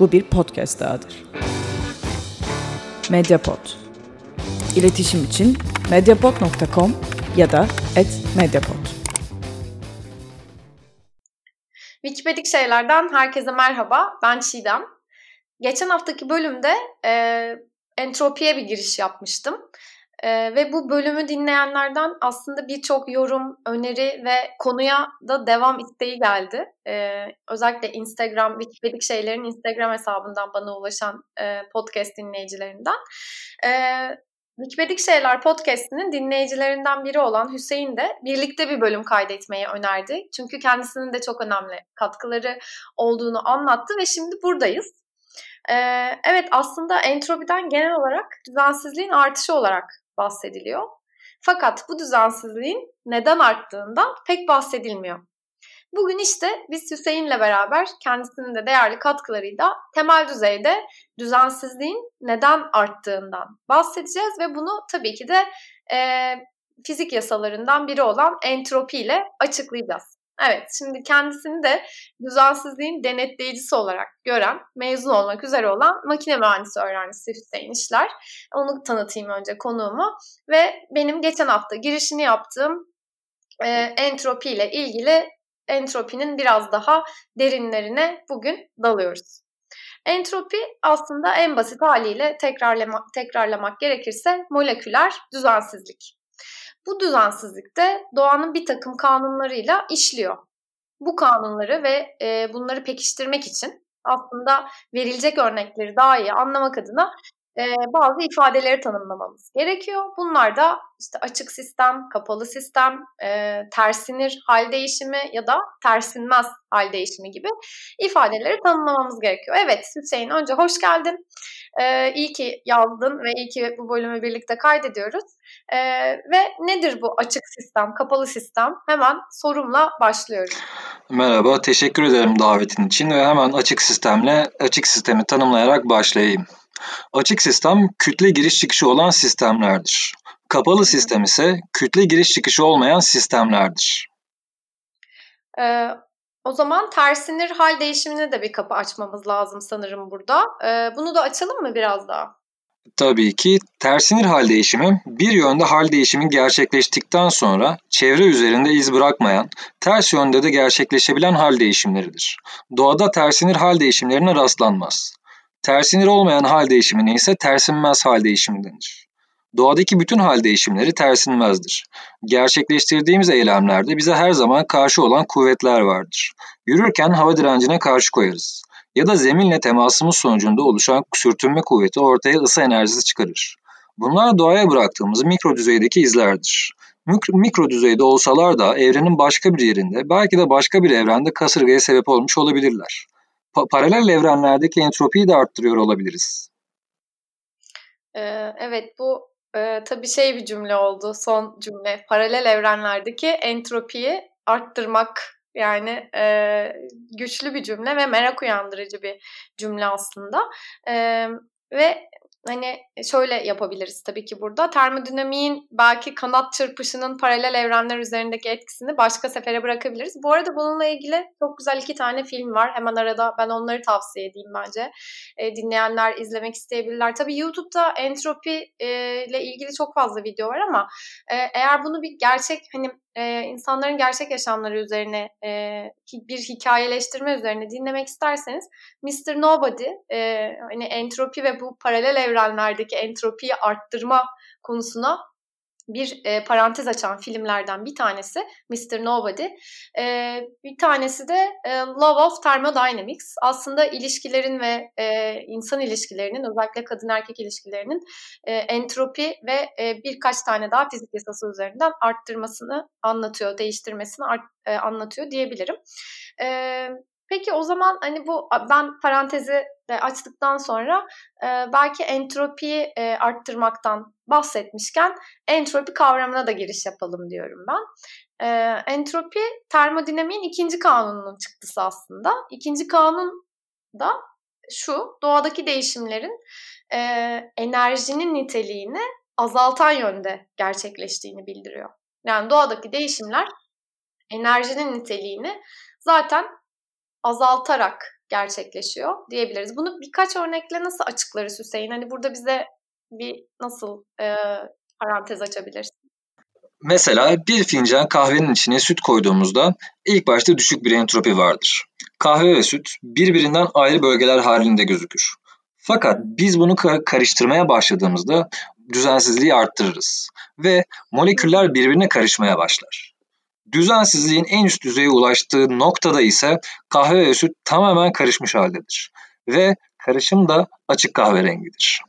Bu bir podcast dahadır. Mediapod. İletişim için mediapod.com ya da @mediapod. Wikipedik şeylerden herkese merhaba. Ben Çiğdem. Geçen haftaki bölümde e, entropiye bir giriş yapmıştım. Ee, ve bu bölümü dinleyenlerden aslında birçok yorum, öneri ve konuya da devam isteği geldi. Ee, özellikle Instagram, Wikipedik şeylerin Instagram hesabından bana ulaşan e, podcast dinleyicilerinden. Ee, Wikipedik Şeyler podcastinin dinleyicilerinden biri olan Hüseyin de birlikte bir bölüm kaydetmeyi önerdi. Çünkü kendisinin de çok önemli katkıları olduğunu anlattı ve şimdi buradayız. Ee, evet aslında entropiden genel olarak düzensizliğin artışı olarak bahsediliyor. Fakat bu düzensizliğin neden arttığından pek bahsedilmiyor. Bugün işte biz Hüseyin'le beraber kendisinin de değerli katkılarıyla temel düzeyde düzensizliğin neden arttığından bahsedeceğiz ve bunu tabii ki de e, fizik yasalarından biri olan entropi ile açıklayacağız. Evet, şimdi kendisini de düzensizliğin denetleyicisi olarak gören, mezun olmak üzere olan makine mühendisi öğrencisi Hüseyin İşler. Onu tanıtayım önce konuğumu. Ve benim geçen hafta girişini yaptığım e, entropi ile ilgili entropinin biraz daha derinlerine bugün dalıyoruz. Entropi aslında en basit haliyle tekrarlamak, tekrarlamak gerekirse moleküler düzensizlik. Bu düzensizlikte doğanın bir takım kanunlarıyla işliyor. Bu kanunları ve e, bunları pekiştirmek için aslında verilecek örnekleri daha iyi anlamak adına e, bazı ifadeleri tanımlamamız gerekiyor. Bunlar da işte açık sistem, kapalı sistem, e, tersinir hal değişimi ya da tersinmez hal değişimi gibi ifadeleri tanımlamamız gerekiyor. Evet Hüseyin önce hoş geldin. E, iyi ki yazdın ve iyi ki bu bölümü birlikte kaydediyoruz. E, ve nedir bu açık sistem, kapalı sistem? Hemen sorumla başlıyorum. Merhaba, teşekkür ederim davetin için ve hemen açık sistemle açık sistemi tanımlayarak başlayayım. Açık sistem kütle giriş çıkışı olan sistemlerdir. Kapalı sistem ise kütle giriş çıkışı olmayan sistemlerdir. Ee, o zaman tersinir hal değişimine de bir kapı açmamız lazım sanırım burada. Ee, bunu da açalım mı biraz daha? Tabii ki tersinir hal değişimi bir yönde hal değişimi gerçekleştikten sonra çevre üzerinde iz bırakmayan, ters yönde de gerçekleşebilen hal değişimleridir. Doğada tersinir hal değişimlerine rastlanmaz. Tersinir olmayan hal değişimine ise tersinmez hal değişimi denir. Doğadaki bütün hal değişimleri tersinmezdir. Gerçekleştirdiğimiz eylemlerde bize her zaman karşı olan kuvvetler vardır. Yürürken hava direncine karşı koyarız. Ya da zeminle temasımız sonucunda oluşan sürtünme kuvveti ortaya ısı enerjisi çıkarır. Bunlar doğaya bıraktığımız mikro düzeydeki izlerdir. Mikro, düzeyde olsalar da evrenin başka bir yerinde, belki de başka bir evrende kasırgaya sebep olmuş olabilirler pa- paralel evrenlerdeki entropiyi de arttırıyor olabiliriz. Ee, evet bu e, tabii şey bir cümle oldu son cümle. Paralel evrenlerdeki entropiyi arttırmak yani e, güçlü bir cümle ve merak uyandırıcı bir cümle aslında. E, ve hani şöyle yapabiliriz tabii ki burada. Termodinamiğin belki kanat çırpışının paralel evrenler üzerindeki etkisini başka sefere bırakabiliriz. Bu arada bununla ilgili çok güzel iki tane film var. Hemen arada ben onları tavsiye edeyim bence. E, dinleyenler izlemek isteyebilirler. Tabii YouTube'da entropi e, ile ilgili çok fazla video var ama e, eğer bunu bir gerçek hani e, insanların gerçek yaşamları üzerine e, bir hikayeleştirme üzerine dinlemek isterseniz Mr. Nobody e, hani entropi ve bu paralel evrenlerdeki entropiyi arttırma konusuna bir e, parantez açan filmlerden bir tanesi Mr. Nobody. E, bir tanesi de e, Love of Thermodynamics. Aslında ilişkilerin ve e, insan ilişkilerinin özellikle kadın erkek ilişkilerinin e, entropi ve e, birkaç tane daha fizik yasası üzerinden arttırmasını anlatıyor, değiştirmesini art, e, anlatıyor diyebilirim. E, Peki o zaman hani bu ben parantezi de açtıktan sonra e, belki entropiyi e, arttırmaktan bahsetmişken entropi kavramına da giriş yapalım diyorum ben. E, entropi termodinamiğin ikinci kanununun çıktısı aslında. İkinci kanun da şu doğadaki değişimlerin e, enerjinin niteliğini azaltan yönde gerçekleştiğini bildiriyor. Yani doğadaki değişimler enerjinin niteliğini zaten azaltarak gerçekleşiyor diyebiliriz. Bunu birkaç örnekle nasıl açıklarız Hüseyin? Hani burada bize bir nasıl e, parantez açabilirsin? Mesela bir fincan kahvenin içine süt koyduğumuzda ilk başta düşük bir entropi vardır. Kahve ve süt birbirinden ayrı bölgeler halinde gözükür. Fakat biz bunu karıştırmaya başladığımızda düzensizliği arttırırız ve moleküller birbirine karışmaya başlar. Düzensizliğin en üst düzeye ulaştığı noktada ise kahve ve süt tamamen karışmış haldedir ve karışım da açık kahverengidir.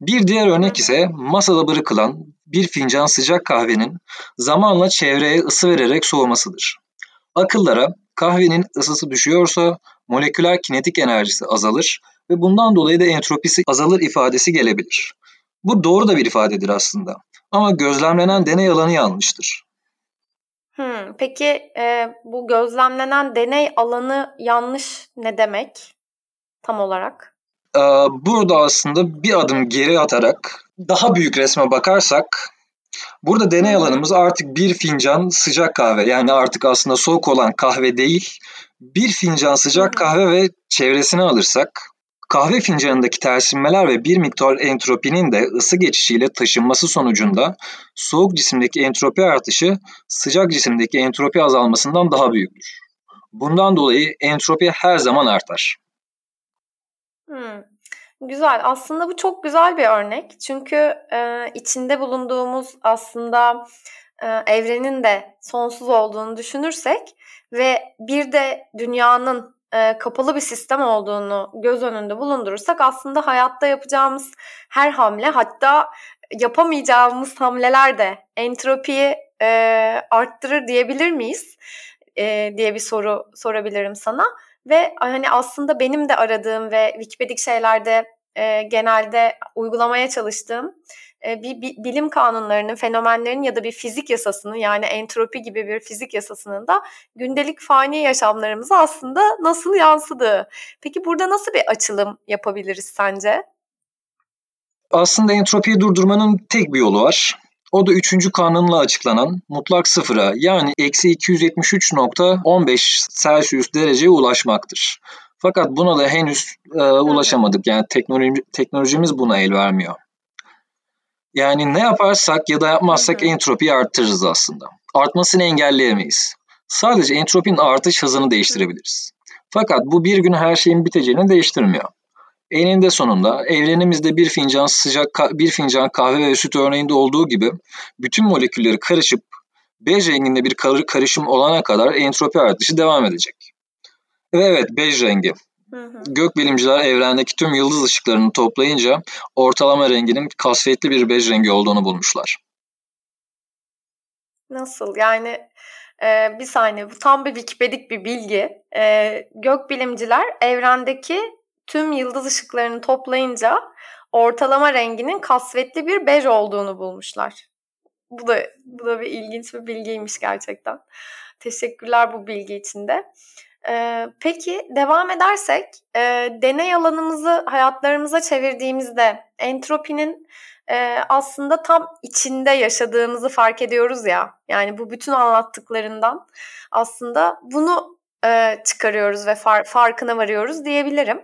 Bir diğer örnek ise masada bırakılan bir fincan sıcak kahvenin zamanla çevreye ısı vererek soğumasıdır. Akıllara kahvenin ısısı düşüyorsa moleküler kinetik enerjisi azalır ve bundan dolayı da entropisi azalır ifadesi gelebilir. Bu doğru da bir ifadedir aslında. Ama gözlemlenen deney alanı yanlıştır. Hmm, peki e, bu gözlemlenen deney alanı yanlış ne demek tam olarak? Ee, burada aslında bir adım geri atarak daha büyük resme bakarsak burada deney alanımız artık bir fincan sıcak kahve. Yani artık aslında soğuk olan kahve değil bir fincan sıcak kahve ve çevresini alırsak Kahve fincanındaki tersinmeler ve bir miktar entropinin de ısı geçişiyle taşınması sonucunda soğuk cisimdeki entropi artışı sıcak cisimdeki entropi azalmasından daha büyüktür. Bundan dolayı entropi her zaman artar. Hmm. Güzel. Aslında bu çok güzel bir örnek. Çünkü e, içinde bulunduğumuz aslında e, evrenin de sonsuz olduğunu düşünürsek ve bir de dünyanın e, kapalı bir sistem olduğunu göz önünde bulundurursak aslında hayatta yapacağımız her hamle hatta yapamayacağımız hamleler de entropiyi e, arttırır diyebilir miyiz e, diye bir soru sorabilirim sana. Ve hani aslında benim de aradığım ve Wikipedik şeylerde e, genelde uygulamaya çalıştığım bir, bilim kanunlarının, fenomenlerin ya da bir fizik yasasının yani entropi gibi bir fizik yasasının da gündelik fani yaşamlarımıza aslında nasıl yansıdığı. Peki burada nasıl bir açılım yapabiliriz sence? Aslında entropiyi durdurmanın tek bir yolu var. O da üçüncü kanunla açıklanan mutlak sıfıra yani eksi 273.15 Celsius dereceye ulaşmaktır. Fakat buna da henüz e, ulaşamadık. Yani teknoloji, teknolojimiz buna el vermiyor. Yani ne yaparsak ya da yapmazsak entropiyi arttırırız aslında. Artmasını engelleyemeyiz. Sadece entropinin artış hızını değiştirebiliriz. Fakat bu bir gün her şeyin biteceğini değiştirmiyor. Eninde sonunda evrenimizde bir fincan sıcak bir fincan kahve ve süt örneğinde olduğu gibi bütün molekülleri karışıp bej renginde bir karışım olana kadar entropi artışı devam edecek. Ve evet bej rengi Gökbilimciler evrendeki tüm yıldız ışıklarını toplayınca ortalama renginin kasvetli bir bej rengi olduğunu bulmuşlar. Nasıl? Yani e, bir saniye bu tam bir Wikipedik bir bilgi. E, gökbilimciler evrendeki tüm yıldız ışıklarını toplayınca ortalama renginin kasvetli bir bej olduğunu bulmuşlar. Bu da bu da bir ilginç bir bilgiymiş gerçekten. Teşekkürler bu bilgi için de. Ee, peki devam edersek e, deney alanımızı hayatlarımıza çevirdiğimizde entropinin e, aslında tam içinde yaşadığımızı fark ediyoruz ya. Yani bu bütün anlattıklarından aslında bunu e, çıkarıyoruz ve far, farkına varıyoruz diyebilirim.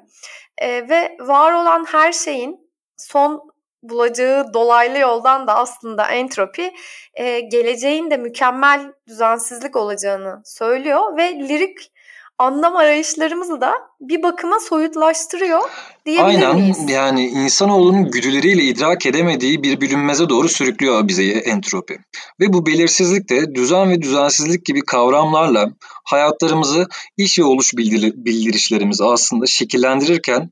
E, ve var olan her şeyin son bulacağı dolaylı yoldan da aslında entropi e, geleceğin de mükemmel düzensizlik olacağını söylüyor ve lirik anlam arayışlarımızı da bir bakıma soyutlaştırıyor diyebilir Aynen miyiz? yani insanoğlunun güdüleriyle idrak edemediği bir bilinmeze doğru sürüklüyor bize entropi. Ve bu belirsizlik de düzen ve düzensizlik gibi kavramlarla hayatlarımızı iş ve oluş bildirişlerimizi aslında şekillendirirken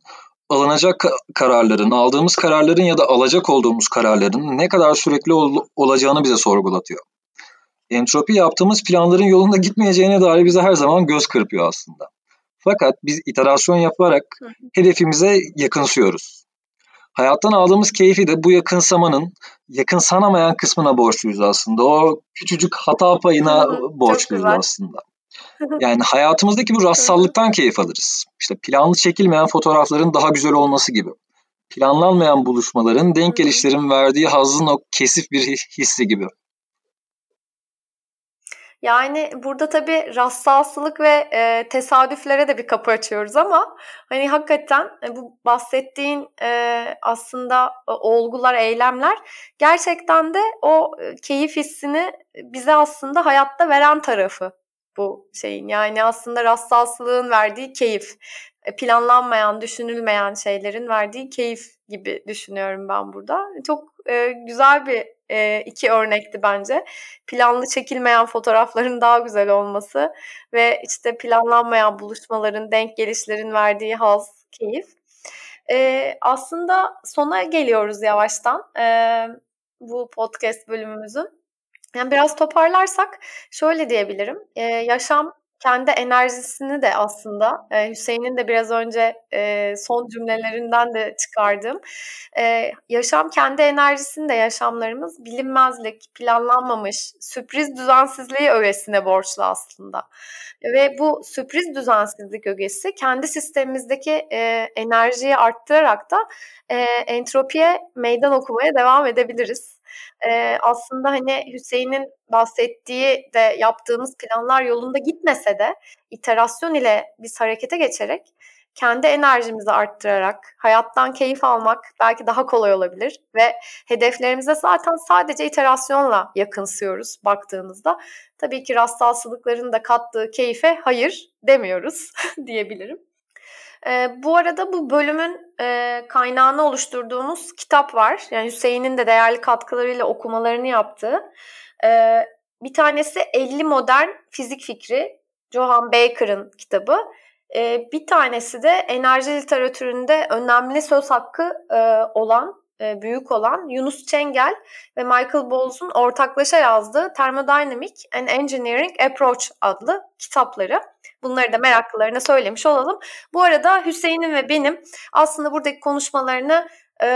alınacak kararların, aldığımız kararların ya da alacak olduğumuz kararların ne kadar sürekli ol- olacağını bize sorgulatıyor entropi yaptığımız planların yolunda gitmeyeceğine dair bize her zaman göz kırpıyor aslında. Fakat biz iterasyon yaparak hedefimize yakınsıyoruz. Hayattan aldığımız keyfi de bu yakınsamanın yakınsanamayan kısmına borçluyuz aslında. O küçücük hata payına borçluyuz aslında. Yani hayatımızdaki bu rastsallıktan keyif alırız. İşte planlı çekilmeyen fotoğrafların daha güzel olması gibi. Planlanmayan buluşmaların, denk gelişlerin verdiği hazın o kesif bir hissi gibi. Yani burada tabii rastlantılık ve e, tesadüflere de bir kapı açıyoruz ama hani hakikaten e, bu bahsettiğin e, aslında e, olgular, eylemler gerçekten de o e, keyif hissini bize aslında hayatta veren tarafı bu şeyin. Yani aslında rastlantlığın verdiği keyif. E, planlanmayan, düşünülmeyen şeylerin verdiği keyif gibi düşünüyorum ben burada. Çok e, güzel bir e, iki örnekti bence. Planlı çekilmeyen fotoğrafların daha güzel olması ve işte planlanmayan buluşmaların, denk gelişlerin verdiği haz, keyif. E, aslında sona geliyoruz yavaştan e, bu podcast bölümümüzün. Yani biraz toparlarsak şöyle diyebilirim. E, yaşam kendi enerjisini de aslında e, Hüseyin'in de biraz önce e, son cümlelerinden de çıkardığım e, yaşam kendi enerjisini de yaşamlarımız bilinmezlik, planlanmamış, sürpriz düzensizliği öğesine borçlu aslında. Ve bu sürpriz düzensizlik ögesi kendi sistemimizdeki e, enerjiyi arttırarak da e, entropiye meydan okumaya devam edebiliriz. Ee, aslında hani Hüseyin'in bahsettiği de yaptığımız planlar yolunda gitmese de iterasyon ile biz harekete geçerek kendi enerjimizi arttırarak hayattan keyif almak belki daha kolay olabilir ve hedeflerimize zaten sadece iterasyonla yakınsıyoruz baktığınızda. Tabii ki rastlantıların da kattığı keyfe hayır demiyoruz diyebilirim. E, bu arada bu bölümün e, kaynağını oluşturduğumuz kitap var. Yani Hüseyin'in de değerli katkılarıyla okumalarını yaptığı. E, bir tanesi 50 Modern Fizik Fikri. Johann Baker'ın kitabı. E, bir tanesi de enerji literatüründe önemli söz hakkı e, olan büyük olan Yunus Çengel ve Michael Bowles'un ortaklaşa yazdığı Thermodynamic and Engineering Approach adlı kitapları. Bunları da meraklılarına söylemiş olalım. Bu arada Hüseyin'in ve benim aslında buradaki konuşmalarını e,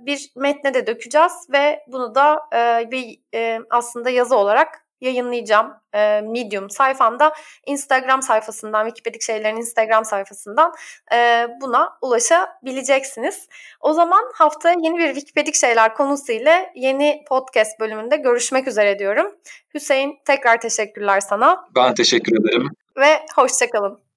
bir metne de dökeceğiz ve bunu da e, bir e, aslında yazı olarak yayınlayacağım e, Medium sayfamda. Instagram sayfasından, Wikipedia şeylerin Instagram sayfasından e, buna ulaşabileceksiniz. O zaman haftaya yeni bir Wikipedia şeyler konusu ile yeni podcast bölümünde görüşmek üzere diyorum. Hüseyin tekrar teşekkürler sana. Ben teşekkür ederim. Ve hoşçakalın.